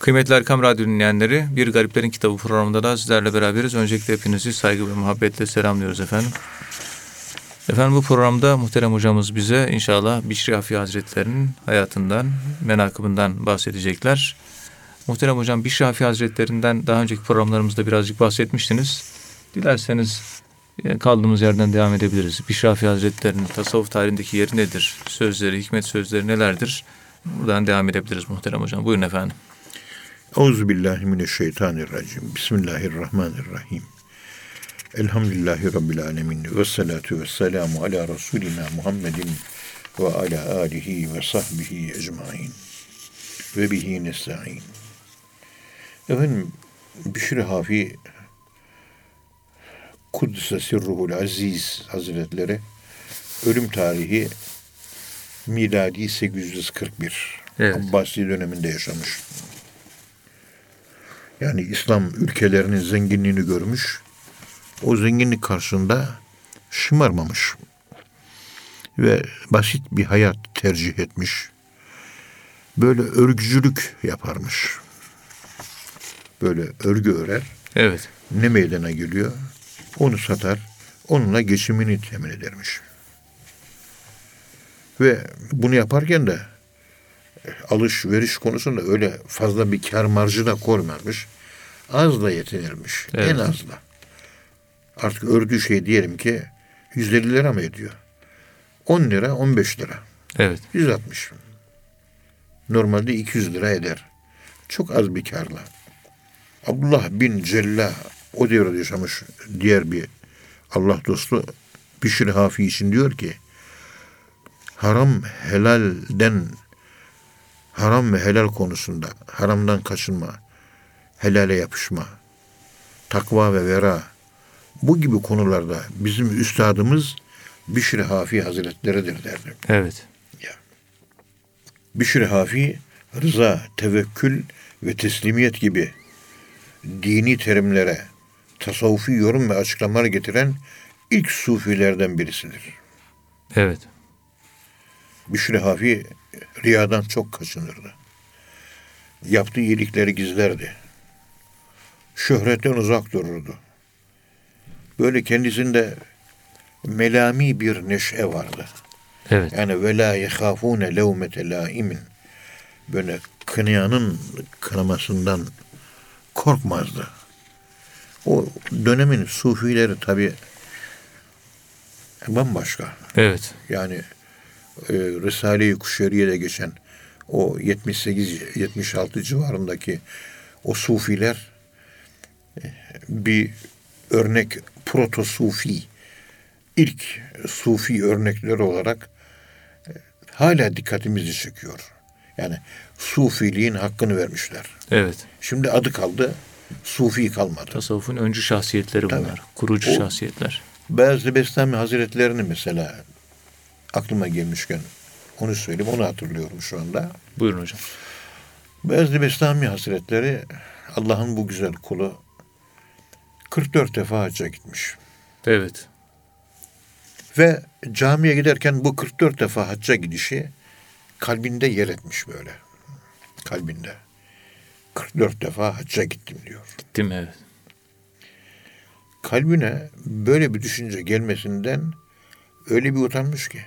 Kıymetli Erkam Radyo dinleyenleri, Bir Gariplerin Kitabı programında da sizlerle beraberiz. Öncelikle hepinizi saygı ve muhabbetle selamlıyoruz efendim. Efendim bu programda muhterem hocamız bize inşallah Bişri Hafi Hazretleri'nin hayatından, menakıbından bahsedecekler. Muhterem hocam Bişri Hafi Hazretleri'nden daha önceki programlarımızda birazcık bahsetmiştiniz. Dilerseniz e, kaldığımız yerden devam edebiliriz. Bişri Hafi Hazretleri'nin tasavvuf tarihindeki yeri nedir? Sözleri, hikmet sözleri nelerdir? Buradan devam edebiliriz muhterem hocam. Buyurun efendim. Euzubillahimineşşeytanirracim. Bismillahirrahmanirrahim. Elhamdülillahi Rabbil alemin. Ve salatu ve selamu ala Resulina Muhammedin ve ala alihi ve sahbihi ecmain. Ve bihi nesta'in. Efendim, Bişri Hafi Kuddise Sirruhul Aziz Hazretleri ölüm tarihi miladi 841. Evet. Abbasi döneminde yaşamış. Yani İslam ülkelerinin zenginliğini görmüş. O zenginlik karşısında şımarmamış. Ve basit bir hayat tercih etmiş. Böyle örgücülük yaparmış. Böyle örgü örer. Evet. Ne meydana geliyor? Onu satar. Onunla geçimini temin edermiş. Ve bunu yaparken de alışveriş konusunda öyle fazla bir kar marjı da koymamış. Az da yetinirmiş. Evet. En azla. Artık ördüğü şey diyelim ki 150 lira mı ediyor? 10 lira 15 lira. Evet. 160. Normalde 200 lira eder. Çok az bir karla. Abdullah bin Cella o devrede yaşamış diğer bir Allah dostu Bişir Hafi için diyor ki haram helalden haram ve helal konusunda haramdan kaçınma, helale yapışma, takva ve vera bu gibi konularda bizim üstadımız Bişir Hafi Hazretleridir derdi. Evet. Bişri Hafi, rıza, tevekkül ve teslimiyet gibi dini terimlere tasavvufi yorum ve açıklamalar getiren ilk sufilerden birisidir. Evet. Bişri Hafi riyadan çok kaçınırdı. Yaptığı iyilikleri gizlerdi. Şöhretten uzak dururdu. Böyle kendisinde melami bir neşe vardı. Evet. Yani ve la yehafune levmete laimin. Böyle kınayanın kınamasından korkmazdı. O dönemin sufileri tabi bambaşka. Evet. Yani e, Risale-i Kuşeriye'de geçen o 78-76 civarındaki o sufiler bir örnek proto sufi ilk sufi örnekleri olarak e, hala dikkatimizi çekiyor. Yani sufiliğin hakkını vermişler. Evet. Şimdi adı kaldı, sufi kalmadı. Tasavvufun öncü şahsiyetleri Tabii. bunlar. Kurucu O- şahsiyetler. Bazı Bestami Hazretlerini mesela aklıma gelmişken onu söyleyeyim, onu hatırlıyorum şu anda. Buyurun hocam. Bazı Bestami Hazretleri Allah'ın bu güzel kulu 44 defa hacca gitmiş. Evet. Ve camiye giderken bu 44 defa hacca gidişi kalbinde yer etmiş böyle. Kalbinde. 44 defa hacca gittim diyor. Gittim evet. Kalbine böyle bir düşünce gelmesinden öyle bir utanmış ki.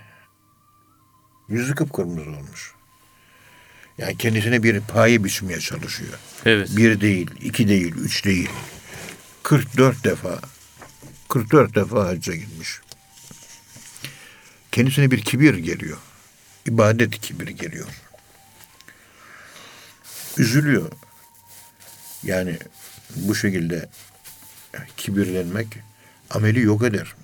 Yüzü kıpkırmızı olmuş. Yani kendisine bir paye biçmeye çalışıyor. Evet. Bir değil, iki değil, üç değil. 44 defa. 44 defa hacca gitmiş. Kendisine bir kibir geliyor. İbadet kibir geliyor. Üzülüyor. Yani bu şekilde kibirlenmek ameli yok eder.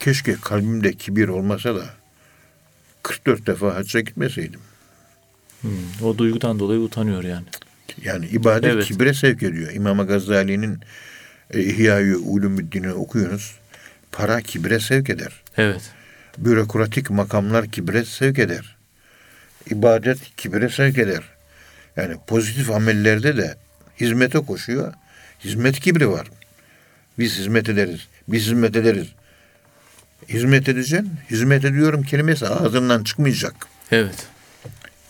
Keşke kalbimde kibir olmasa da 44 defa hacca gitmeseydim. Hmm, O duygudan dolayı utanıyor yani. Yani ibadet Evet. kibre sevk ediyor. İmam Gazali'nin e, İhya-i Ulumuddin'i okuyunuz. Para kibre sevk eder. Evet. Bürokratik makamlar kibre sevk eder. İbadet kibre sevk eder. Yani pozitif amellerde de hizmete koşuyor. Hizmet kibri var. Biz hizmet ederiz. Biz hizmet ederiz. Hizmet edeceksin. Hizmet ediyorum kelimesi ağzından çıkmayacak. Evet.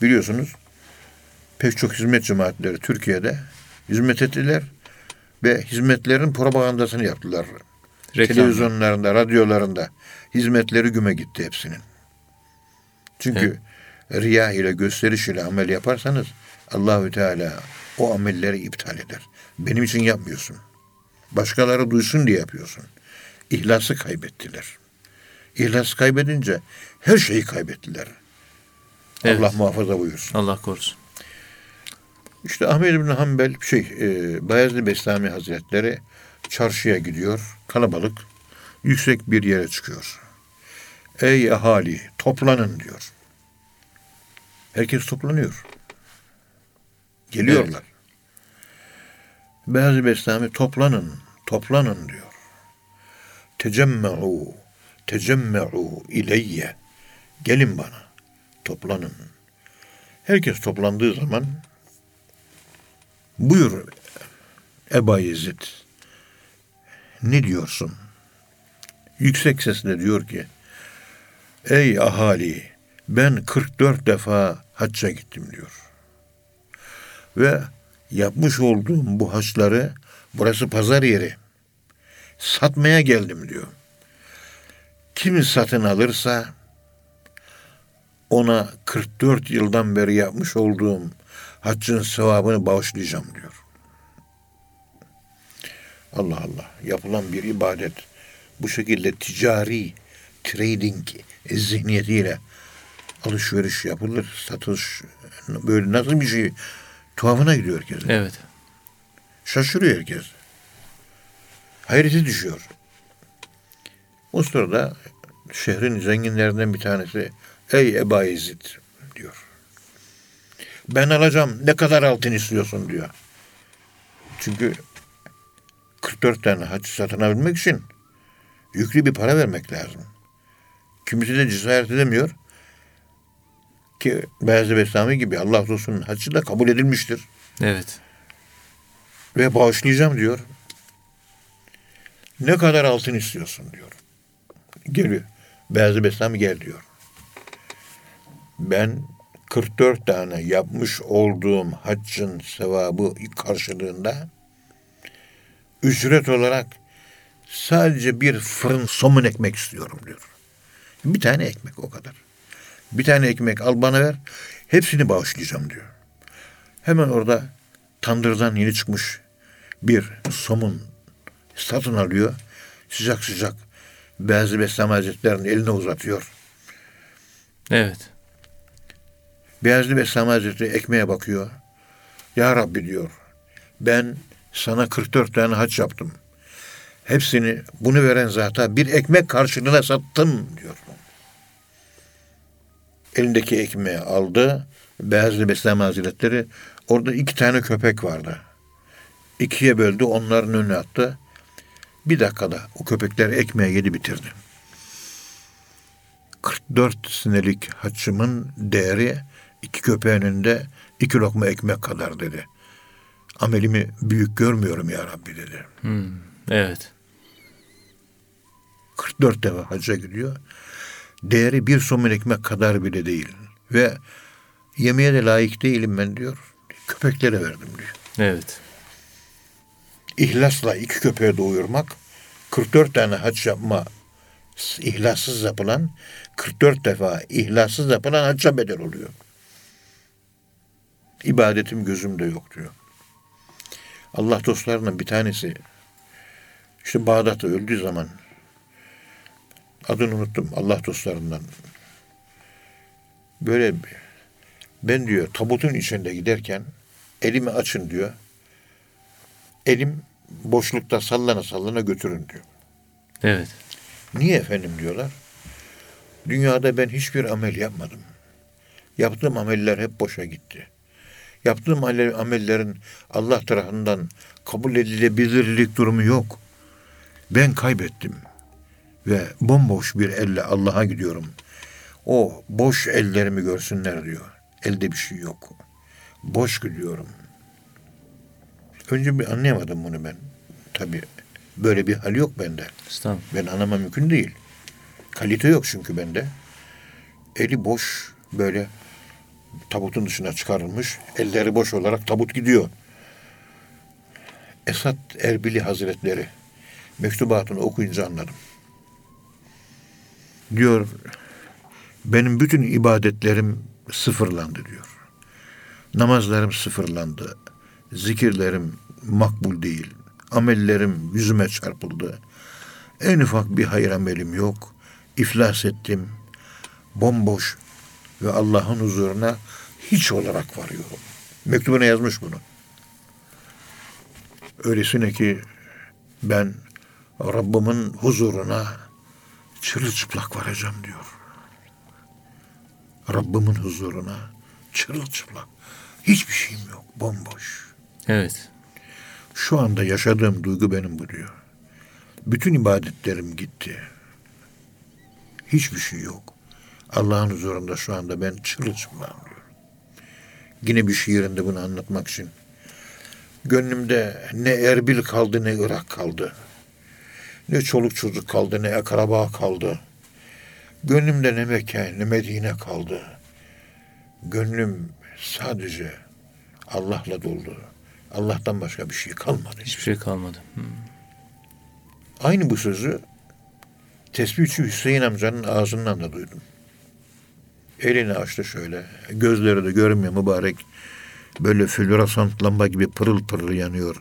Biliyorsunuz pek çok hizmet cemaatleri Türkiye'de hizmet ettiler ve hizmetlerin propagandasını yaptılar. Reklam. Televizyonlarında, radyolarında hizmetleri güme gitti hepsinin. Çünkü riya ile gösteriş ile amel yaparsanız Allahü Teala o amelleri iptal eder. Benim için yapmıyorsun. Başkaları duysun diye yapıyorsun. İhlası kaybettiler. İhlas kaybedince her şeyi kaybettiler. Evet. Allah muhafaza buyursun. Allah korusun. İşte Ahmed bin Hanbel şey e, Bayezid Bestami Hazretleri çarşıya gidiyor. Kalabalık. Yüksek bir yere çıkıyor. Ey ahali toplanın diyor. Herkes toplanıyor. Geliyorlar. Bayezid Bestami toplanın, toplanın diyor. Tecemme'u, tecemme'u ileyye. Gelin bana, toplanın. Herkes toplandığı zaman Buyur Eba Yezid. Ne diyorsun? Yüksek sesle diyor ki Ey ahali ben 44 defa hacca gittim diyor. Ve yapmış olduğum bu haçları burası pazar yeri. Satmaya geldim diyor. Kim satın alırsa ona 44 yıldan beri yapmış olduğum haccın sevabını bağışlayacağım diyor. Allah Allah. Yapılan bir ibadet bu şekilde ticari trading zihniyetiyle alışveriş yapılır, satış böyle nasıl bir şey tuhafına gidiyor herkes. Evet. Şaşırıyor herkes. Hayreti düşüyor. O sırada şehrin zenginlerinden bir tanesi Ey Eba diyor. Ben alacağım ne kadar altın istiyorsun diyor. Çünkü 44 tane haç satın alabilmek için yüklü bir para vermek lazım. Kimisi de cesaret edemiyor. Ki Beyazı Bestami gibi Allah Resulü'nün haccı da kabul edilmiştir. Evet. Ve bağışlayacağım diyor. Ne kadar altın istiyorsun diyor. Geliyor. Beyazı Bestami gel diyor. Ben 44 tane yapmış olduğum haccın sevabı karşılığında ücret olarak sadece bir fırın somun ekmek istiyorum diyor. Bir tane ekmek o kadar. Bir tane ekmek al bana ver. Hepsini bağışlayacağım diyor. Hemen orada tandırdan yeni çıkmış bir somun satın alıyor. Sıcak sıcak Beyazı Beslami Hazretleri'nin eline uzatıyor. Evet. Beyazlı Beslami Hazretleri ekmeğe bakıyor. Ya Rabbi diyor. Ben sana 44 tane haç yaptım. Hepsini bunu veren zata bir ekmek karşılığına sattım diyor. Elindeki ekmeği aldı. Beyazlı Beslami Hazretleri orada iki tane köpek vardı. İkiye böldü onların önüne attı. Bir dakikada o köpekler ekmeği yedi bitirdi. 44 senelik haçımın değeri iki köpeğin önünde iki lokma ekmek kadar dedi. Amelimi büyük görmüyorum ya Rabbi dedi. Hmm. Evet. 44 defa hacca gidiyor. Değeri bir somun ekmek kadar bile değil. Ve yemeğe de layık değilim ben diyor. Köpeklere verdim diyor. Evet. İhlasla iki köpeğe doyurmak 44 tane hac yapma ihlassız yapılan 44 defa ihlassız yapılan hacca bedel oluyor. İbadetim gözümde yok diyor. Allah dostlarının bir tanesi işte Bağdat'ta öldüğü zaman adını unuttum Allah dostlarından. Böyle ben diyor tabutun içinde giderken elimi açın diyor. Elim boşlukta sallana sallana götürün diyor. Evet. Niye efendim diyorlar. Dünyada ben hiçbir amel yapmadım. Yaptığım ameller hep boşa gitti. Yaptığım amel- amellerin Allah tarafından kabul edilebilirlik durumu yok. Ben kaybettim. Ve bomboş bir elle Allah'a gidiyorum. O boş ellerimi görsünler diyor. Elde bir şey yok. Boş gidiyorum. Önce bir anlayamadım bunu ben. Tabii böyle bir hal yok bende. Ben anlamam mümkün değil. Kalite yok çünkü bende. Eli boş böyle tabutun dışına çıkarılmış. Elleri boş olarak tabut gidiyor. Esat Erbili Hazretleri mektubatını okuyunca anladım. Diyor benim bütün ibadetlerim sıfırlandı diyor. Namazlarım sıfırlandı. Zikirlerim makbul değil. Amellerim yüzüme çarpıldı. En ufak bir hayır amelim yok. İflas ettim. Bomboş ve Allah'ın huzuruna hiç olarak varıyorum. Mektubuna yazmış bunu. Öylesine ki ben Rabbimin huzuruna çırılçıplak varacağım diyor. Rabbimin huzuruna çırılçıplak. Hiçbir şeyim yok. Bomboş. Evet. Şu anda yaşadığım duygu benim bu diyor. Bütün ibadetlerim gitti. Hiçbir şey yok. Allah'ın huzurunda şu anda ben çırılçıplağım diyor. Yine bir şiirinde bunu anlatmak için. Gönlümde ne Erbil kaldı ne Irak kaldı. Ne çoluk çocuk kaldı ne akraba kaldı. Gönlümde ne Mekke ne Medine kaldı. Gönlüm sadece Allah'la doldu. Allah'tan başka bir şey kalmadı. Hiçbir şey kalmadı. Hı. Aynı bu sözü tesbihçi Hüseyin amcanın ağzından da duydum. Elini açtı şöyle. Gözleri de görmüyor mübarek. Böyle floresan lamba gibi pırıl pırıl yanıyor.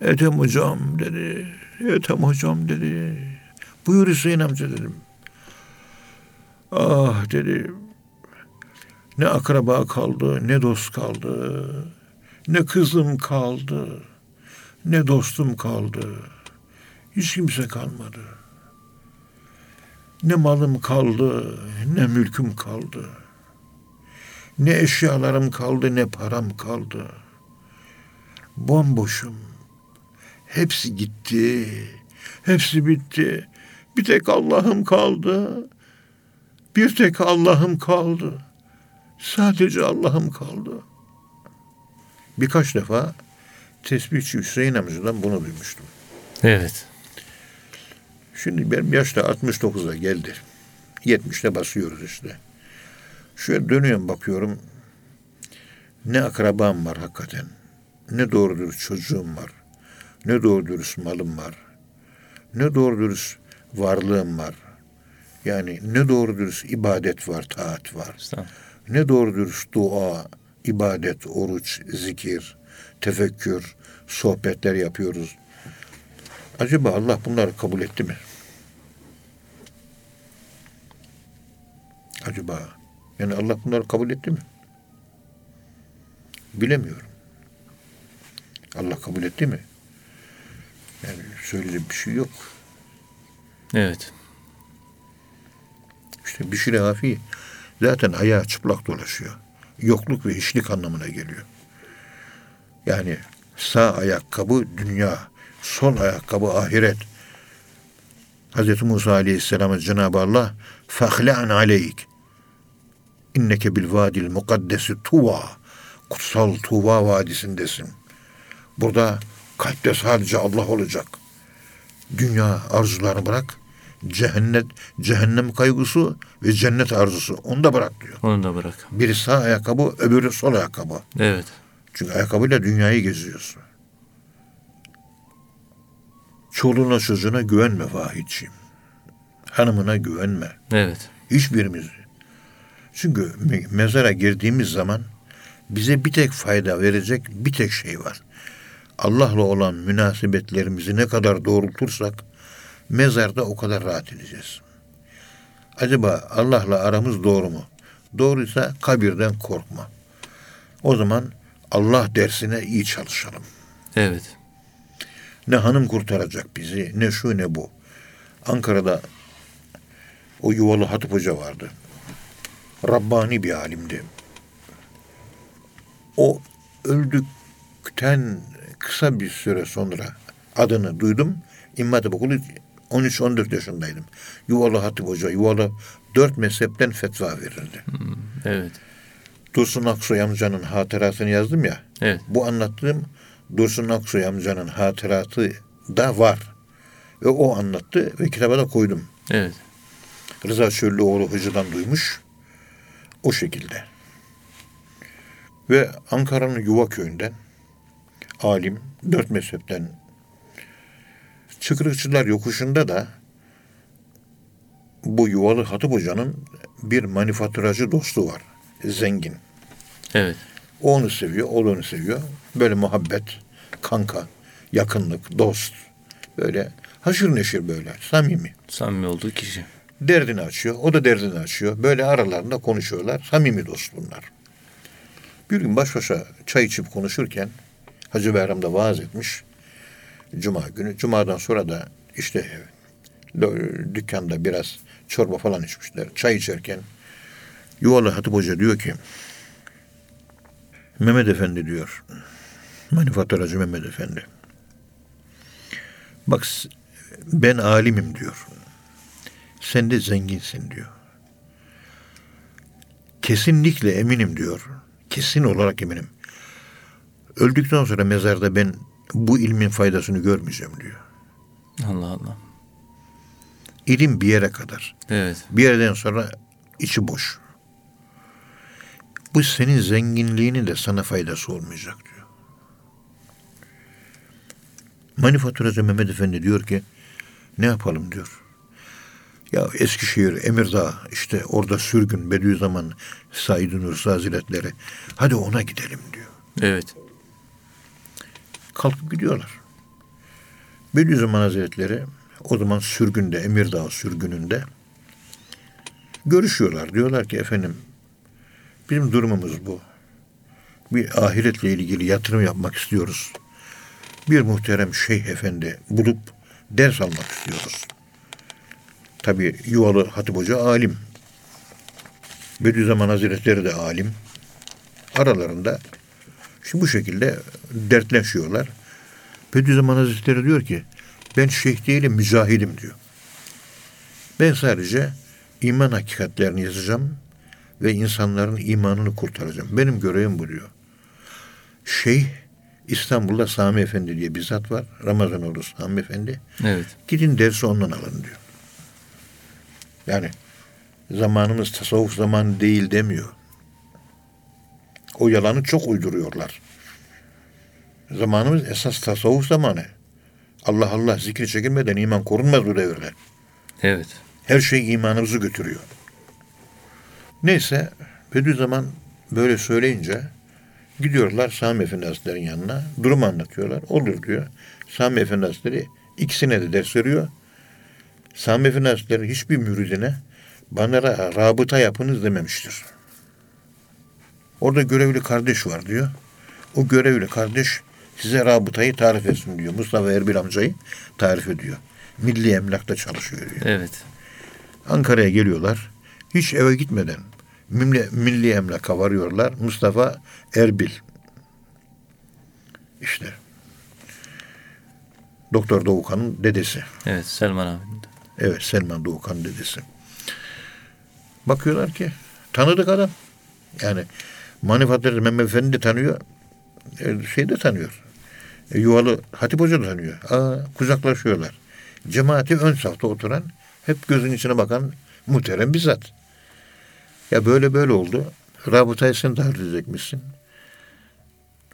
Ethem hocam dedi. Ethem hocam dedi. Buyur Hüseyin amca dedim. Ah dedi. Ne akraba kaldı, ne dost kaldı. Ne kızım kaldı, ne dostum kaldı. Hiç kimse kalmadı. Ne malım kaldı, ne mülküm kaldı. Ne eşyalarım kaldı, ne param kaldı. Bomboşum. Hepsi gitti. Hepsi bitti. Bir tek Allah'ım kaldı. Bir tek Allah'ım kaldı. Sadece Allah'ım kaldı. Birkaç defa tesbihçi Hüseyin amcadan bunu duymuştum. Evet. Şimdi benim yaşta 69'a geldi. 70'te basıyoruz işte. Şöyle dönüyorum bakıyorum. Ne akrabam var hakikaten. Ne doğru dürüst çocuğum var. Ne doğru dürüst malım var. Ne doğru dürüst varlığım var. Yani ne doğru dürüst ibadet var, taat var. Ne doğru dürüst dua, ibadet, oruç, zikir, tefekkür, sohbetler yapıyoruz. Acaba Allah bunları kabul etti mi? acaba? Yani Allah bunları kabul etti mi? Bilemiyorum. Allah kabul etti mi? Yani söyleyecek bir şey yok. Evet. İşte Bişir Afi zaten ayağı çıplak dolaşıyor. Yokluk ve hiçlik anlamına geliyor. Yani sağ ayakkabı dünya, sol ayakkabı ahiret. Hz. Musa Aleyhisselam'a Cenab-ı Allah fahlan aleyk inneke bil vadil mukaddesi tuva kutsal Tuva vadisindesin. Burada kalpte sadece Allah olacak. Dünya arzularını bırak. Cehennet, cehennem kaygısı ve cennet arzusu. Onu da bırak diyor. Onu da bırak. Biri sağ ayakkabı, öbürü sol ayakkabı. Evet. Çünkü ayakkabıyla dünyayı geziyorsun. Çoluğuna çocuğuna güvenme Vahidciğim. Hanımına güvenme. Evet. Hiçbirimiz. Çünkü me- mezara girdiğimiz zaman bize bir tek fayda verecek bir tek şey var. Allah'la olan münasebetlerimizi ne kadar doğrultursak mezarda o kadar rahat edeceğiz. Acaba Allah'la aramız doğru mu? Doğruysa kabirden korkma. O zaman Allah dersine iyi çalışalım. Evet. Ne hanım kurtaracak bizi, ne şu ne bu. Ankara'da o yuvalı Hatip Hoca vardı. Rabbani bir alimdi. O öldükten kısa bir süre sonra adını duydum. İmam Hatip Okulu 13-14 yaşındaydım. Yuvalı Hatip Hoca, yuvalı dört mezhepten fetva verirdi. Evet. Dursun Aksoy amcanın hatırasını yazdım ya. Evet. Bu anlattığım Dursun Aksoy amcanın hatıratı da var. Ve o anlattı ve kitaba da koydum. Evet. Rıza Çöllüoğlu hocadan duymuş. O şekilde. Ve Ankara'nın Yuva köyünden alim, dört mezhepten Çıkırıkçılar yokuşunda da bu Yuvalı Hatip Hoca'nın bir manifaturacı dostu var. Zengin. Evet. O onu seviyor, o onu seviyor. Böyle muhabbet, kanka, yakınlık, dost. Böyle haşır neşir böyle, samimi. Samimi olduğu kişi. Derdini açıyor, o da derdini açıyor. Böyle aralarında konuşuyorlar. Samimi dost bunlar. Bir gün baş başa çay içip konuşurken Hacı Bayram da vaaz etmiş. Cuma günü. Cuma'dan sonra da işte dö- dükkanda biraz çorba falan içmişler. Çay içerken Yuvalı Hatip Hoca diyor ki Mehmet Efendi diyor. Manifaturacı Mehmet Efendi. Bak ben alimim diyor. Sen de zenginsin diyor. Kesinlikle eminim diyor. Kesin olarak eminim. Öldükten sonra mezarda ben bu ilmin faydasını görmeyeceğim diyor. Allah Allah. İlim bir yere kadar. Evet. Bir yerden sonra içi boş. Bu senin zenginliğinin de sana faydası olmayacak diyor. Manifaturacı Mehmet Efendi diyor ki ne yapalım diyor. Ya Eskişehir, Emirdağ işte orada sürgün Bediüzzaman Said Nursi Hazretleri. Hadi ona gidelim diyor. Evet. Kalkıp gidiyorlar. Bediüzzaman Hazretleri o zaman sürgünde, Emirdağ sürgününde görüşüyorlar. Diyorlar ki efendim bizim durumumuz bu. Bir ahiretle ilgili yatırım yapmak istiyoruz. Bir muhterem şeyh efendi bulup ders almak istiyoruz. Tabi Yuvalı Hatip Hoca alim. Bediüzzaman Hazretleri de alim. Aralarında Şimdi bu şekilde dertleşiyorlar. Bediüzzaman Hazretleri diyor ki ben şeyh değilim mücahidim diyor. Ben sadece iman hakikatlerini yazacağım ve insanların imanını kurtaracağım. Benim görevim bu diyor. Şeyh İstanbul'da Sami Efendi diye bir zat var. Ramazanoğlu Sami Efendi. Evet. Gidin dersi ondan alın diyor. Yani zamanımız tasavvuf zamanı değil demiyor. O yalanı çok uyduruyorlar. Zamanımız esas tasavvuf zamanı. Allah Allah zikri çekilmeden iman korunmaz bu devirde. Evet. Her şey imanımızı götürüyor. Neyse Bediüzzaman böyle söyleyince gidiyorlar Sami Efendi Hazretleri'nin yanına. Durumu anlatıyorlar. Olur diyor. Sami Efendi Hazretleri ikisine de ders veriyor. Sami Hazretleri hiçbir müridine bana ra- rabıta yapınız dememiştir. Orada görevli kardeş var diyor. O görevli kardeş size rabıtayı tarif etsin diyor. Mustafa Erbil amcayı tarif ediyor. Milli Emlak'ta çalışıyor diyor. Evet. Ankara'ya geliyorlar. Hiç eve gitmeden milli, milli emlaka varıyorlar. Mustafa Erbil. İşte. Doktor Doğukan'ın dedesi. Evet. Selman de. Evet Selman Doğukan dedesi. Bakıyorlar ki tanıdık adam. Yani Manifatları Mehmet Efendi de tanıyor. E, şey de tanıyor. E, Yuvalı Hatip Hoca da tanıyor. Aa, kucaklaşıyorlar. Cemaati ön safta oturan hep gözün içine bakan muhterem bir zat. Ya böyle böyle oldu. Rabıtayı sen tahrir edecekmişsin.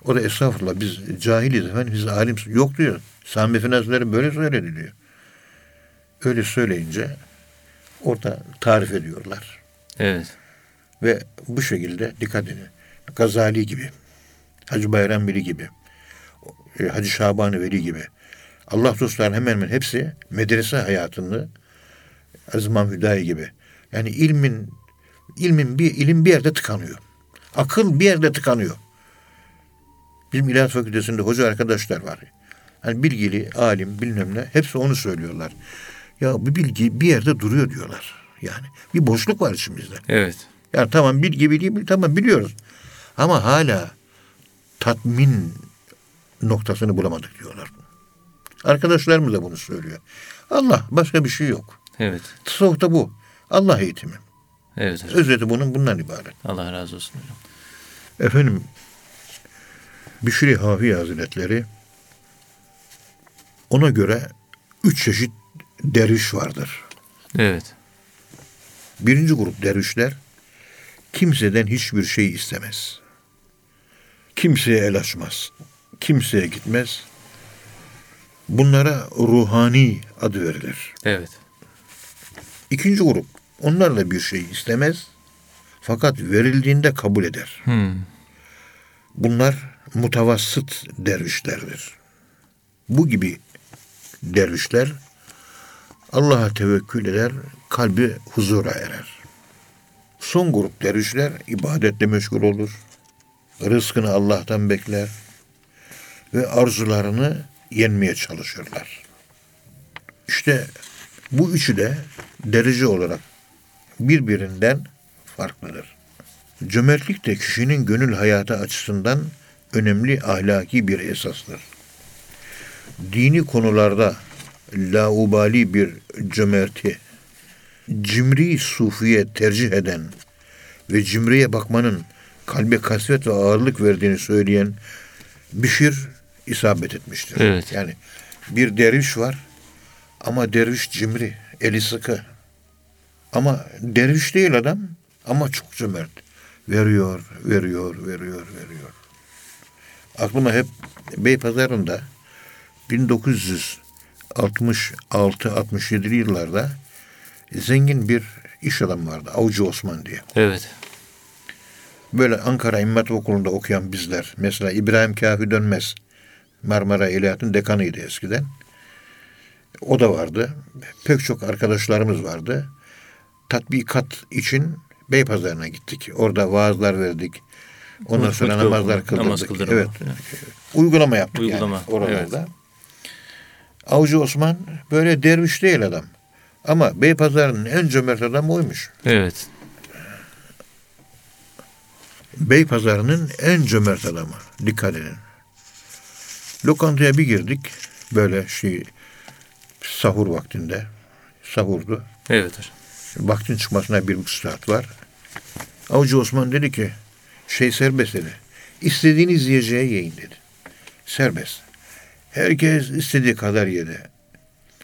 O da estağfurullah biz cahiliz efendim biz alim yok diyor. Sami Efendi böyle söyledi diyor. Öyle söyleyince orada tarif ediyorlar. Evet. Ve bu şekilde dikkat edin. Gazali gibi, Hacı Bayram Veli gibi, e, Hacı Şaban Veli gibi. Allah dostları hemen hemen hepsi medrese hayatını Azmam Hüdayi gibi. Yani ilmin ilmin bir ilim bir yerde tıkanıyor. Akıl bir yerde tıkanıyor. Bizim İlahiyat Fakültesi'nde hoca arkadaşlar var. Hani bilgili, alim, bilmem ne. Hepsi onu söylüyorlar. Ya bu bilgi bir yerde duruyor diyorlar. Yani bir boşluk var içimizde. Evet. Yani tamam bilgi bilgi tamam biliyoruz. Ama hala tatmin noktasını bulamadık diyorlar. Arkadaşlarımız da bunu söylüyor. Allah başka bir şey yok. Evet. Tasavvufta bu. Allah eğitimi. Evet hocam. Özeti bunun bundan ibaret. Allah razı olsun hocam. Efendim Bişri Hafi Hazretleri ona göre üç çeşit derviş vardır. Evet. Birinci grup dervişler kimseden hiçbir şey istemez. Kimseye el açmaz. Kimseye gitmez. Bunlara ruhani adı verilir. Evet. İkinci grup. Onlar da bir şey istemez. Fakat verildiğinde kabul eder. Hmm. Bunlar mutavassıt dervişlerdir. Bu gibi dervişler Allah'a tevekkül eder, kalbi huzura erer. Son grup dervişler ibadetle meşgul olur. Rızkını Allah'tan bekler ve arzularını yenmeye çalışırlar. İşte bu üçü de derece olarak birbirinden farklıdır. Cömertlik de kişinin gönül hayatı açısından önemli ahlaki bir esastır. Dini konularda laubali bir cömerti, cimri sufiye tercih eden ve cimriye bakmanın kalbe kasvet ve ağırlık verdiğini söyleyen Bişir isabet etmiştir. Evet. Yani bir derviş var ama derviş cimri, eli sıkı. Ama derviş değil adam ama çok cömert. Veriyor, veriyor, veriyor, veriyor. Aklıma hep Beypazarı'nda 1966-67'li yıllarda zengin bir iş adamı vardı. Avcı Osman diye. Evet. Böyle Ankara Hatip Okulu'nda okuyan bizler. Mesela İbrahim Kafi Dönmez. Marmara İlahiyat'ın dekanıydı eskiden. O da vardı. Pek çok arkadaşlarımız vardı. Tatbikat için Beypazarı'na gittik. Orada vaazlar verdik. Ondan sonra namazlar kıldırdık. namaz kıldırma. Evet. Uygulama yaptık Uygulama, yani oralarda. Avcı Osman böyle derviş değil adam. Ama Beypazarı'nın en cömert adamı oymuş. Evet. Beypazarı'nın en cömert adamı. Dikkat edin. Lokantaya bir girdik. Böyle şey sahur vaktinde. Sahurdu. Evet. Vaktin çıkmasına bir buçuk saat var. Avcı Osman dedi ki şey serbest dedi. İstediğiniz yiyeceği yiyin dedi. Serbest. Herkes istediği kadar yedi.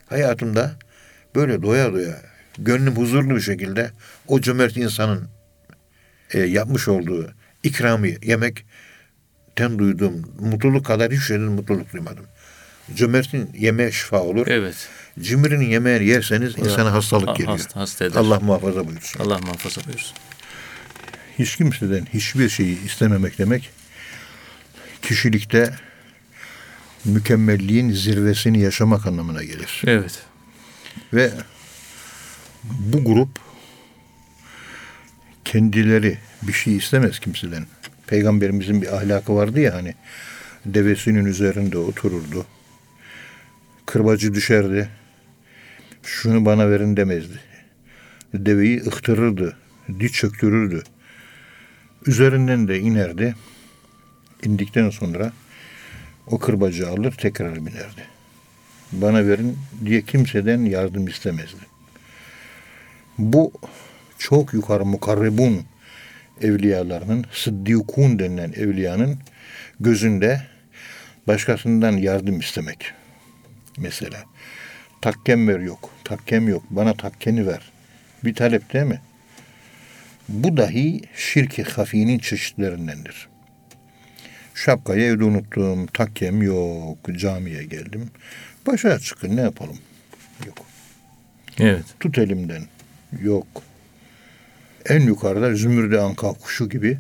Hayatımda böyle doya doya gönlüm huzurlu bir şekilde o cömert insanın e, yapmış olduğu ikramı yemekten duyduğum mutluluk kadar hiçbir şeyden mutluluk duymadım. Cömertin yemeğe şifa olur. Evet. Cimrinin yemeğini yerseniz insana hastalık Ha- geliyor. Hasta, hasta eder. Allah muhafaza buyursun. Allah muhafaza buyursun. Hiç kimseden hiçbir şeyi istememek demek kişilikte mükemmelliğin zirvesini yaşamak anlamına gelir. Evet. Ve bu grup kendileri bir şey istemez kimseden. Peygamberimizin bir ahlakı vardı ya hani devesinin üzerinde otururdu. Kırbacı düşerdi. Şunu bana verin demezdi. Deveyi ıhtırırdı. Diç çöktürürdü. Üzerinden de inerdi. İndikten sonra o kırbacı alır tekrar binerdi. Bana verin diye kimseden yardım istemezdi. Bu çok yukarı mukarrebun evliyalarının, sıddikun denilen evliyanın gözünde başkasından yardım istemek. Mesela takkem ver yok, takkem yok, bana takkeni ver. Bir talep değil mi? Bu dahi şirki hafinin çeşitlerindendir. Şapkayı evde unuttum, takkem yok, camiye geldim. Başa çıkın ne yapalım? Yok. Evet. Tut elimden. Yok. En yukarıda zümrüde anka kuşu gibi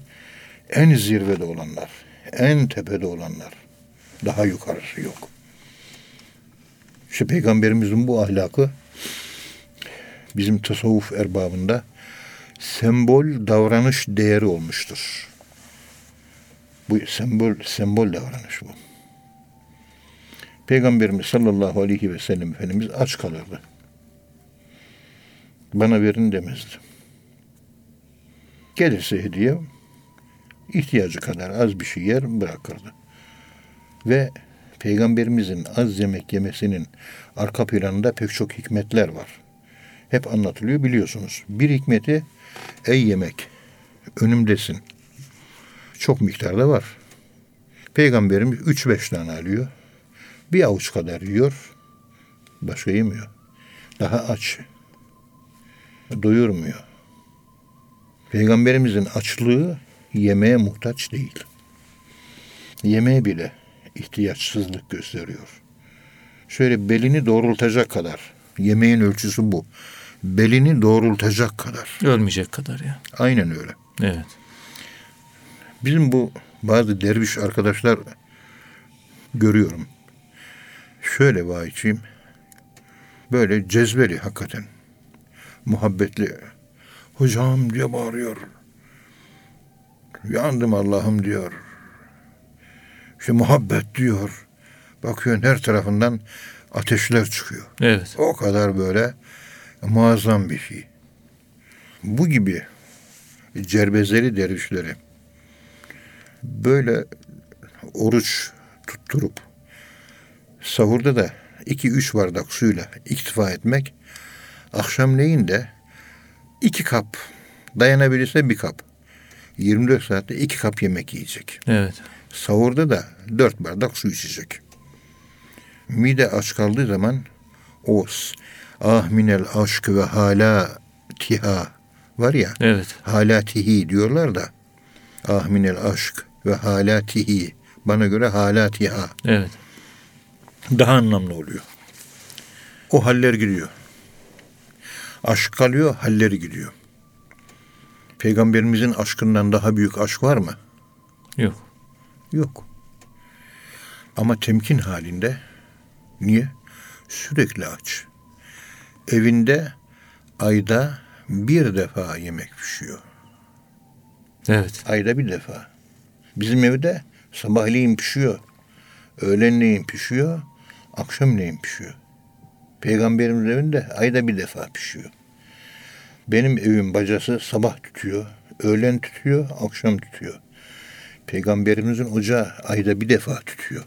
en zirvede olanlar, en tepede olanlar. Daha yukarısı yok. İşte peygamberimizin bu ahlakı bizim tasavvuf erbabında sembol davranış değeri olmuştur. Bu sembol sembol davranış bu. Peygamberimiz sallallahu aleyhi ve sellem Efendimiz aç kalırdı. Bana verin demezdi. Gelirse hediye ihtiyacı kadar az bir şey yer bırakırdı. Ve Peygamberimizin az yemek yemesinin arka planında pek çok hikmetler var. Hep anlatılıyor biliyorsunuz. Bir hikmeti ey yemek önümdesin. Çok miktarda var. Peygamberimiz 3-5 tane alıyor. Bir avuç kadar yiyor. Başka yemiyor. Daha aç. Doyurmuyor. Peygamberimizin açlığı yemeğe muhtaç değil. yemeğe bile ihtiyaçsızlık gösteriyor. Şöyle belini doğrultacak kadar. Yemeğin ölçüsü bu. Belini doğrultacak kadar. Ölmeyecek kadar ya. Aynen öyle. Evet. Bizim bu bazı derviş arkadaşlar görüyorum. Şöyle vahiyçiyim. Böyle cezbeli hakikaten. Muhabbetli. Hocam diye bağırıyor. Yandım Allah'ım diyor. İşte muhabbet diyor. Bakıyorsun her tarafından ateşler çıkıyor. Evet. O kadar böyle muazzam bir şey. Bu gibi cerbezeli dervişleri böyle oruç tutturup sahurda da iki üç bardak suyla iktifa etmek akşamleyin de iki kap dayanabilirse bir kap 24 saatte iki kap yemek yiyecek. Evet. Sahurda da dört bardak su içecek. Mide aç kaldığı zaman o ah minel aşk ve hala tiha var ya Evet. hala tihi diyorlar da ah minel aşk ve hala tihi bana göre hala tiha Evet. daha anlamlı oluyor. O haller gidiyor. Aşk kalıyor, halleri gidiyor. Peygamberimizin aşkından daha büyük aşk var mı? Yok. Yok. Ama temkin halinde niye? Sürekli aç. Evinde ayda bir defa yemek pişiyor. Evet. Ayda bir defa. Bizim evde sabahleyin pişiyor. Öğlenleyin pişiyor. Akşamleyin pişiyor. Peygamberimiz evinde ayda bir defa pişiyor. Benim evim bacası sabah tutuyor. Öğlen tutuyor, akşam tutuyor. Peygamberimizin ocağı ayda bir defa tutuyor.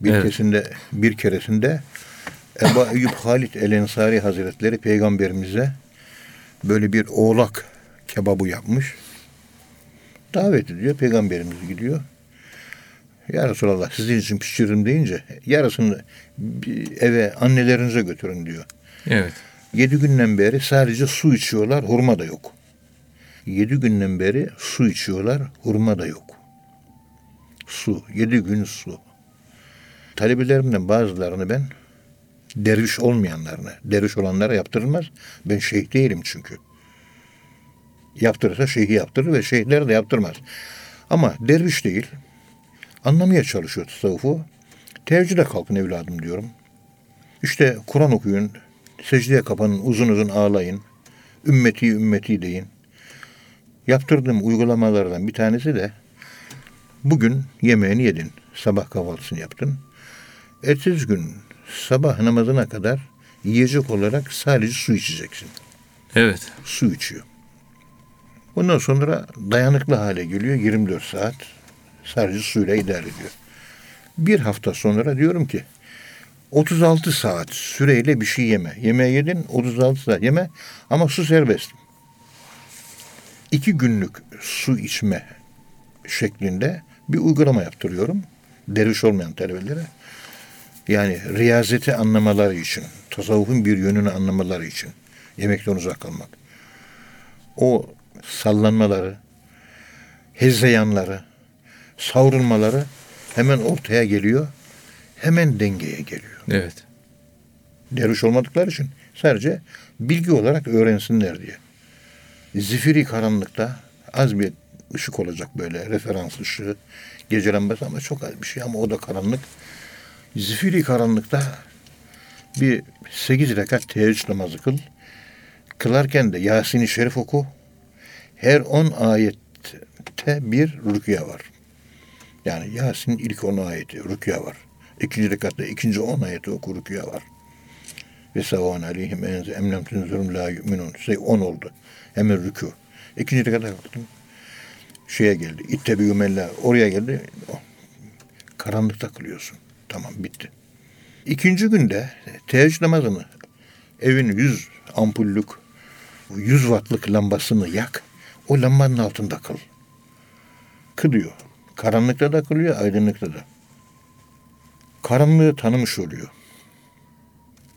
Bir Evet. keresinde, bir keresinde Ebu Eyyub Halit El Ensari Hazretleri peygamberimize böyle bir oğlak kebabı yapmış. Davet ediyor. Peygamberimiz gidiyor. Ya Resulallah sizin için pişiririm deyince yarısını eve annelerinize götürün diyor. Evet. Yedi günden beri sadece su içiyorlar, hurma da yok. Yedi günden beri su içiyorlar, hurma da yok. Su, yedi gün su. Talebelerimden bazılarını ben derviş olmayanlarını, derviş olanlara yaptırılmaz. Ben şeyh değilim çünkü. Yaptırırsa şeyhi yaptırır ve şeyhler de yaptırmaz. Ama derviş değil, anlamaya çalışıyor tasavvufu. Teheccüde kalkın evladım diyorum. İşte Kur'an okuyun, secdeye kapanın, uzun uzun ağlayın, ümmeti ümmeti deyin. Yaptırdığım uygulamalardan bir tanesi de bugün yemeğini yedin, sabah kahvaltısını yaptın. Ertesi gün sabah namazına kadar yiyecek olarak sadece su içeceksin. Evet. Su içiyor. Ondan sonra dayanıklı hale geliyor 24 saat. Sadece suyla idare ediyor. Bir hafta sonra diyorum ki 36 saat süreyle bir şey yeme. Yemeği yedin 36 saat yeme ama su serbest. İki günlük su içme şeklinde bir uygulama yaptırıyorum. Derviş olmayan talebelere. Yani riyazeti anlamaları için, tasavvufun bir yönünü anlamaları için yemekten uzak kalmak. O sallanmaları, hezeyanları, savrulmaları hemen ortaya geliyor. Hemen dengeye geliyor. Evet. Derviş olmadıkları için sadece bilgi olarak öğrensinler diye. Zifiri karanlıkta az bir ışık olacak böyle referans ışığı. Gece lambası ama çok az bir şey ama o da karanlık. Zifiri karanlıkta bir sekiz rekat teheccüd namazı kıl. Kılarken de Yasin-i Şerif oku. Her on ayette bir rüküya var. Yani Yasin'in ilk on ayeti rüküya var. İkinci rekatta ikinci on ayeti oku rüküya var. Ve savan aleyhim enze emlem tunzurum la yu'minun. Şey on oldu. Hemen rükû. İkinci rekata kalktım. Şeye geldi. İttebiyu mella. Oraya geldi. Oh. Karanlıkta kılıyorsun. Tamam bitti. İkinci günde teheccüd namazını evin yüz ampullük, yüz wattlık lambasını yak. O lambanın altında kıl. Kılıyor. Karanlıkta da kılıyor, aydınlıkta da. Karanlığı tanımış oluyor.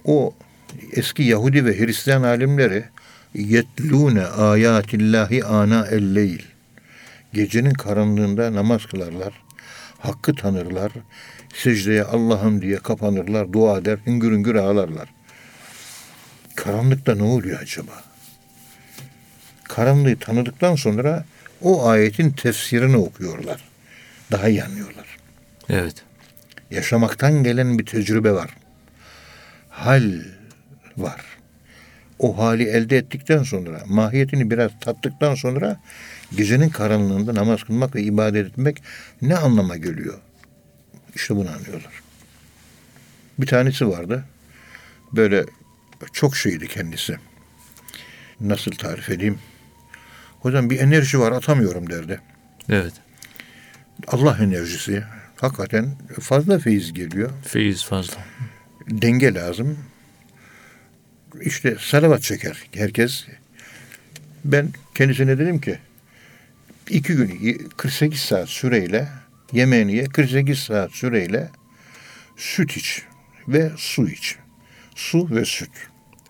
O eski Yahudi ve Hristiyan alimleri yetlûne âyâtillâhi âna el-leyl. Gecenin karanlığında namaz kılarlar. Hakkı tanırlar. Secdeye Allah'ım diye kapanırlar, dua eder, hüngür hüngür ağlarlar. Karanlıkta ne oluyor acaba? Karanlığı tanıdıktan sonra o ayetin tefsirini okuyorlar. Daha iyi anlıyorlar. Evet. Yaşamaktan gelen bir tecrübe var. Hal var. O hali elde ettikten sonra, mahiyetini biraz tattıktan sonra gecenin karanlığında namaz kılmak ve ibadet etmek ne anlama geliyor? İşte bunu anlıyorlar. Bir tanesi vardı. Böyle çok şeydi kendisi. Nasıl tarif edeyim? Hocam bir enerji var atamıyorum derdi. Evet. Allah enerjisi. Hakikaten fazla feyiz geliyor. Feyiz fazla. Denge lazım. İşte salavat çeker herkes. Ben kendisine dedim ki iki gün 48 saat süreyle yemeğini ye 48 saat süreyle süt iç ve su iç. Su ve süt.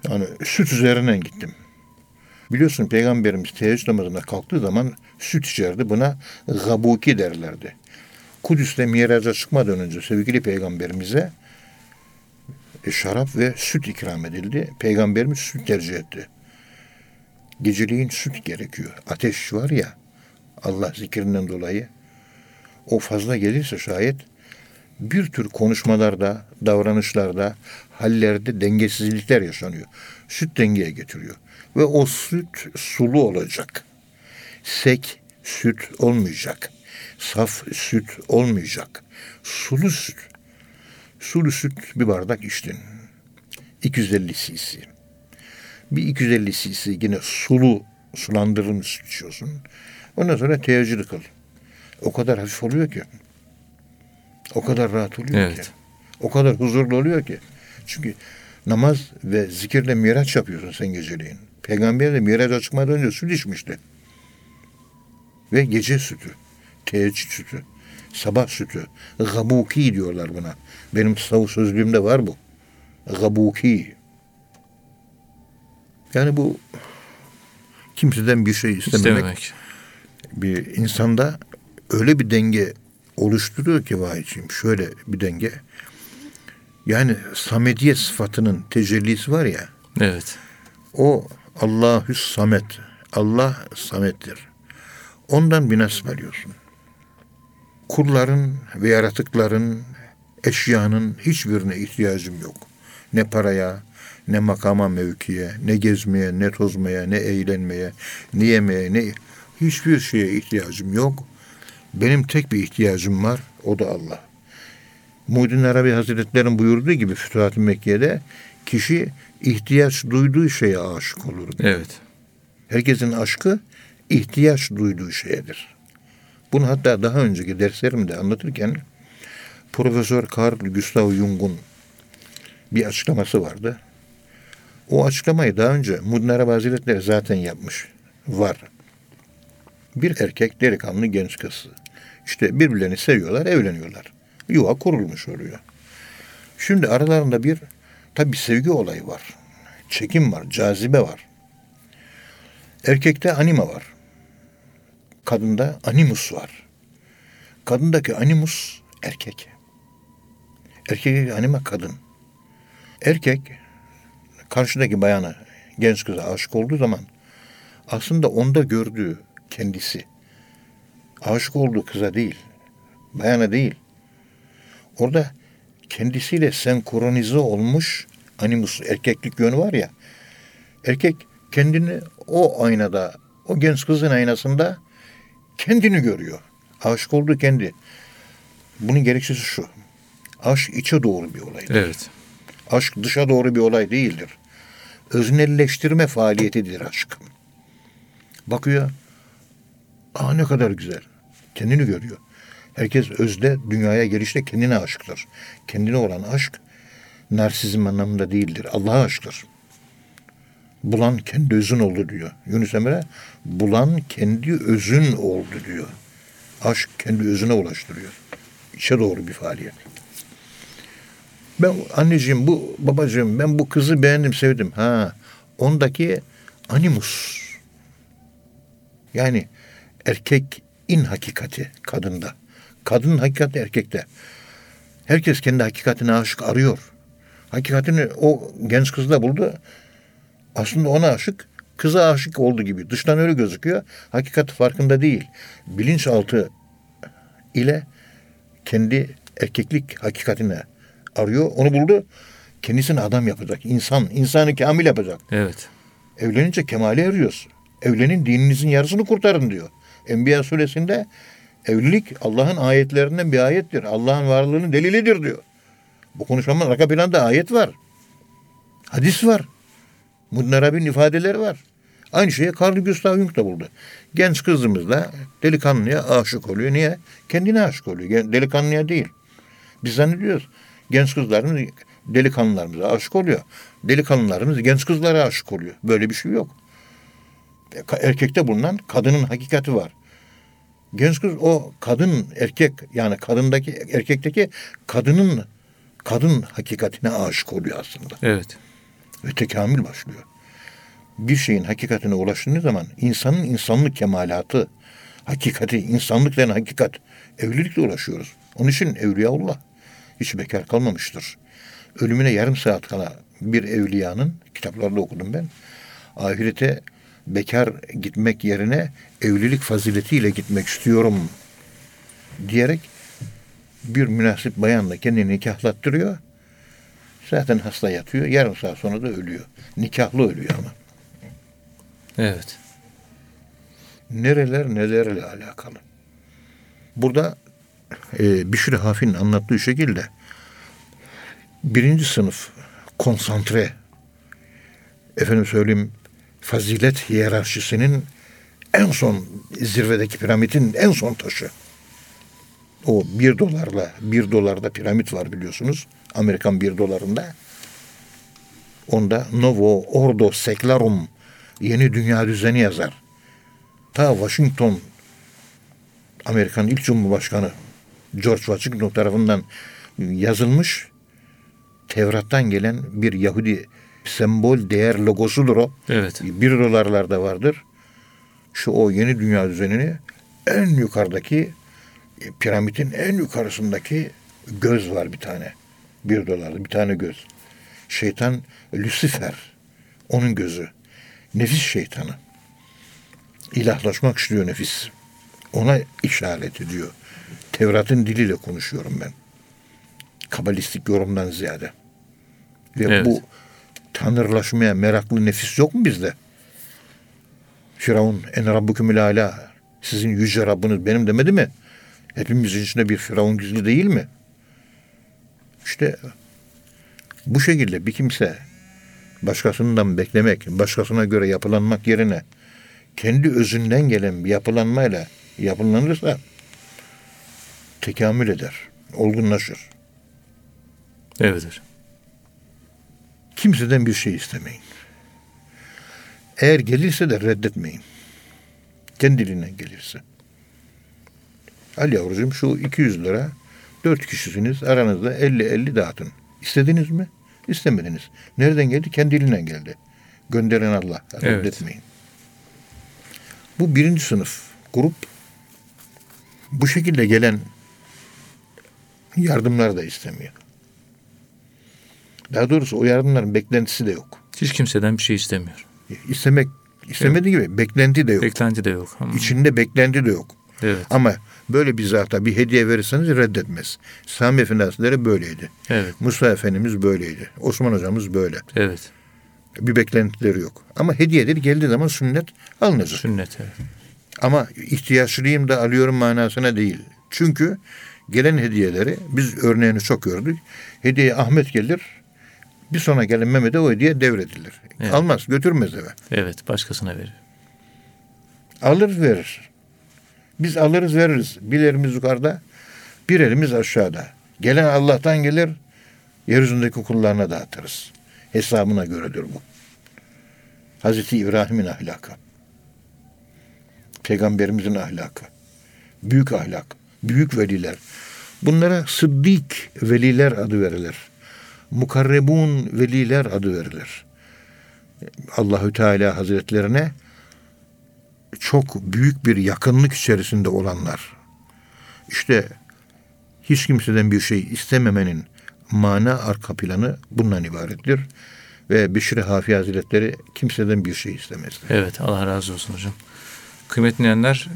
Yani süt üzerinden gittim. Biliyorsun Peygamberimiz teheccüd namazına kalktığı zaman süt içerdi. Buna gabuki derlerdi. Kudüs'te miraca çıkmadan önce sevgili peygamberimize e, şarap ve süt ikram edildi. Peygamberimiz süt tercih etti. Geceliğin süt gerekiyor. Ateş var ya Allah zikrinden dolayı o fazla gelirse şayet bir tür konuşmalarda, davranışlarda, hallerde dengesizlikler yaşanıyor. Süt dengeye getiriyor. Ve o süt sulu olacak. Sek süt olmayacak. Saf süt olmayacak. Sulu süt. Sulu süt bir bardak içtin. 250 cc. Bir 250 cc yine sulu sulandırılmış süt içiyorsun. Ondan sonra teheccüd kıl. O kadar hafif oluyor ki. O kadar rahat oluyor Evet. ki. O kadar huzurlu oluyor ki. Çünkü namaz ve zikirle miraç yapıyorsun sen geceleyin. Peygamber de miraca çıkmadan önce süt içmişti. Ve gece sütü, teheccüd sütü, sabah sütü, gabuki diyorlar buna. Benim tasavvuf sözlüğümde var bu. Gabuki. Yani bu kimseden bir şey istememek, İstememek. bir insanda öyle bir denge oluşturuyor ki vahiyciğim. Şöyle bir denge. Yani samediyet sıfatının tecellisi var ya. Evet. O Allahü Samet. Allah Samet'tir. Ondan bir nasip alıyorsun. Kulların ve yaratıkların, eşyanın hiçbirine ihtiyacım yok. Ne paraya, ne makama mevkiye, ne gezmeye, ne tozmaya, ne eğlenmeye, ne yemeye, ne hiçbir şeye ihtiyacım yok. Benim tek bir ihtiyacım var, o da Allah. Muhyiddin Arabi Hazretleri'nin buyurduğu gibi Fütuhat-ı Mekke'de kişi ihtiyaç duyduğu şeye aşık olur. Evet. Herkesin aşkı ihtiyaç duyduğu şeyedir. Bunu hatta daha önceki derslerimde anlatırken Profesör Carl Gustav Jung'un bir açıklaması vardı. O açıklamayı daha önce Muhyiddin Arabi Hazretleri zaten yapmış. Var. Bir erkek delikanlı genç kız. İşte birbirlerini seviyorlar, evleniyorlar. Yuva kurulmuş oluyor. Şimdi aralarında bir tabi sevgi olayı var. Çekim var, cazibe var. Erkekte anima var. Kadında animus var. Kadındaki animus erkek. Erkekteki anima kadın. Erkek karşıdaki bayana, genç kıza aşık olduğu zaman aslında onda gördüğü kendisi. Aşık olduğu kıza değil, bayana değil. Orada kendisiyle senkronize olmuş animus, erkeklik yönü var ya. Erkek kendini o aynada, o genç kızın aynasında kendini görüyor. Aşık olduğu kendi. Bunun gerekçesi şu. Aşk içe doğru bir olaydır. Evet. Aşk dışa doğru bir olay değildir. Öznelleştirme faaliyetidir aşk. Bakıyor. Aa ne kadar güzel. Kendini görüyor. Herkes özde dünyaya gelişte kendine aşıktır. Kendine olan aşk narsizm anlamında değildir. Allah'a aşktır. Bulan kendi özün oldu diyor. Yunus Emre bulan kendi özün oldu diyor. Aşk kendi özüne ulaştırıyor. İçe doğru bir faaliyet. Ben anneciğim bu babacığım ben bu kızı beğendim sevdim. Ha ondaki animus yani erkek in hakikati kadında. Kadının hakikati erkekte. Herkes kendi hakikatine aşık arıyor. Hakikatini o genç kızda buldu. Aslında ona aşık, kıza aşık oldu gibi. Dıştan öyle gözüküyor. Hakikat farkında değil. Bilinçaltı ile kendi erkeklik hakikatine arıyor. Onu buldu. Kendisini adam yapacak. insan, insanı kamil yapacak. Evet. Evlenince kemale eriyoruz. Evlenin dininizin yarısını kurtarın diyor. Enbiya suresinde evlilik Allah'ın ayetlerinden bir ayettir. Allah'ın varlığının delilidir diyor. Bu konuşmanın arka planda ayet var. Hadis var. Munnarab'in ifadeleri var. Aynı şeyi Carl Gustav Jung da buldu. Genç kızımızla delikanlıya aşık oluyor. Niye? Kendine aşık oluyor. Delikanlıya değil. Biz zannediyoruz. Genç kızlarımız delikanlılarımıza aşık oluyor. Delikanlılarımız genç kızlara aşık oluyor. Böyle bir şey yok. Erkekte bulunan kadının hakikati var. Genç kız o kadın erkek yani kadındaki erkekteki kadının kadın hakikatine aşık oluyor aslında Evet. ve tekamül başlıyor. Bir şeyin hakikatine ulaştığı zaman insanın insanlık kemalatı, hakikati, insanlık denen hakikat evlilikle ulaşıyoruz. Onun için Evliyaullah hiç bekar kalmamıştır. Ölümüne yarım saat kala bir evliyanın kitaplarda okudum ben. Ahirete bekar gitmek yerine evlilik faziletiyle gitmek istiyorum diyerek bir münasip bayanla kendini nikahlattırıyor. Zaten hasta yatıyor. Yarım saat sonra da ölüyor. Nikahlı ölüyor ama. Evet. Nereler nelerle alakalı. Burada e, Bişir Hafi'nin anlattığı şekilde birinci sınıf konsantre efendim söyleyeyim fazilet hiyerarşisinin en son zirvedeki piramidin en son taşı. O bir dolarla bir dolarda piramit var biliyorsunuz. Amerikan bir dolarında. Onda Novo Ordo Seclarum yeni dünya düzeni yazar. Ta Washington Amerikan ilk Cumhurbaşkanı George Washington tarafından yazılmış Tevrat'tan gelen bir Yahudi sembol değer logosudur o. Evet. Bir dolarlarda vardır. Şu o yeni dünya düzenini en yukarıdaki e, piramidin en yukarısındaki göz var bir tane. Bir dolarda bir tane göz. Şeytan Lucifer. Onun gözü. Nefis şeytanı. İlahlaşmak istiyor nefis. Ona işaret ediyor. Tevrat'ın diliyle konuşuyorum ben. Kabalistik yorumdan ziyade. Ve Evet. bu tanrılaşmaya meraklı nefis yok mu bizde? Firavun en rabbukumul ala. Sizin yüce Rabbiniz benim demedi mi? Hepimizin içinde bir Firavun gizli değil mi? İşte bu şekilde bir kimse başkasından beklemek, başkasına göre yapılanmak yerine kendi özünden gelen bir yapılanmayla yapılanırsa tekamül eder, olgunlaşır. Evet hocam. Kimseden bir şey istemeyin. Eğer gelirse de reddetmeyin. Kendiliğinden gelirse. Al yavrucuğum şu 200 lira dört kişisiniz aranızda 50-50 dağıtın. İstediniz mi? İstemediniz. Nereden geldi? Kendiliğinden geldi. Gönderen Allah. Evet. Reddetmeyin. Bu birinci sınıf grup bu şekilde gelen yardımlar da istemiyor. Daha doğrusu o yardımların beklentisi de yok. Hiç kimseden bir şey istemiyor. İstemek istemediği gibi beklenti de yok. Beklenti de yok. Ama, İçinde beklenti de yok. evet. Ama böyle bir zata bir hediye verirseniz reddetmez. Sami Efendi Hazretleri böyleydi. Evet. Musa Efendimiz böyleydi. Osman Hocamız böyle. Evet. Bir beklentileri yok. Ama hediyeleri geldiği zaman sünnet alınacak. Sünnet. Evet. Ama ihtiyaçlıyım da alıyorum manasına değil. Çünkü gelen hediyeleri biz örneğini çok gördük. Hediye Ahmet gelir. Bir sonra gelen Mehmet'e o hediye devredilir. Evet. Almaz götürmez eve. Evet. Başkasına verir. Alır verir. Biz alırız veririz. Bir elimiz yukarıda, bir elimiz aşağıda. Gelen Allah'tan gelir, yeryüzündeki kullarına dağıtırız. Hesabına göredir bu. Hazreti İbrahim'in ahlakı. Peygamberimizin ahlakı. Büyük ahlak. Büyük veliler. Bunlara sıddık veliler adı verilir. Mukarrebun veliler adı verilir. Allahü Teala Hazretlerine çok büyük bir yakınlık içerisinde olanlar. İşte hiç kimseden bir şey istememenin mana arka planı bundan ibarettir. Ve Bişri Hafi Hazretleri kimseden bir şey istemezdi. Evet Allah razı olsun hocam. Kıymetli dinleyenler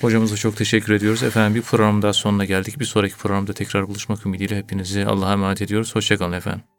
hocamıza çok teşekkür ediyoruz. Efendim bir program daha sonuna geldik. Bir sonraki programda tekrar buluşmak ümidiyle hepinizi Allah'a emanet ediyoruz. Hoşçakalın efendim.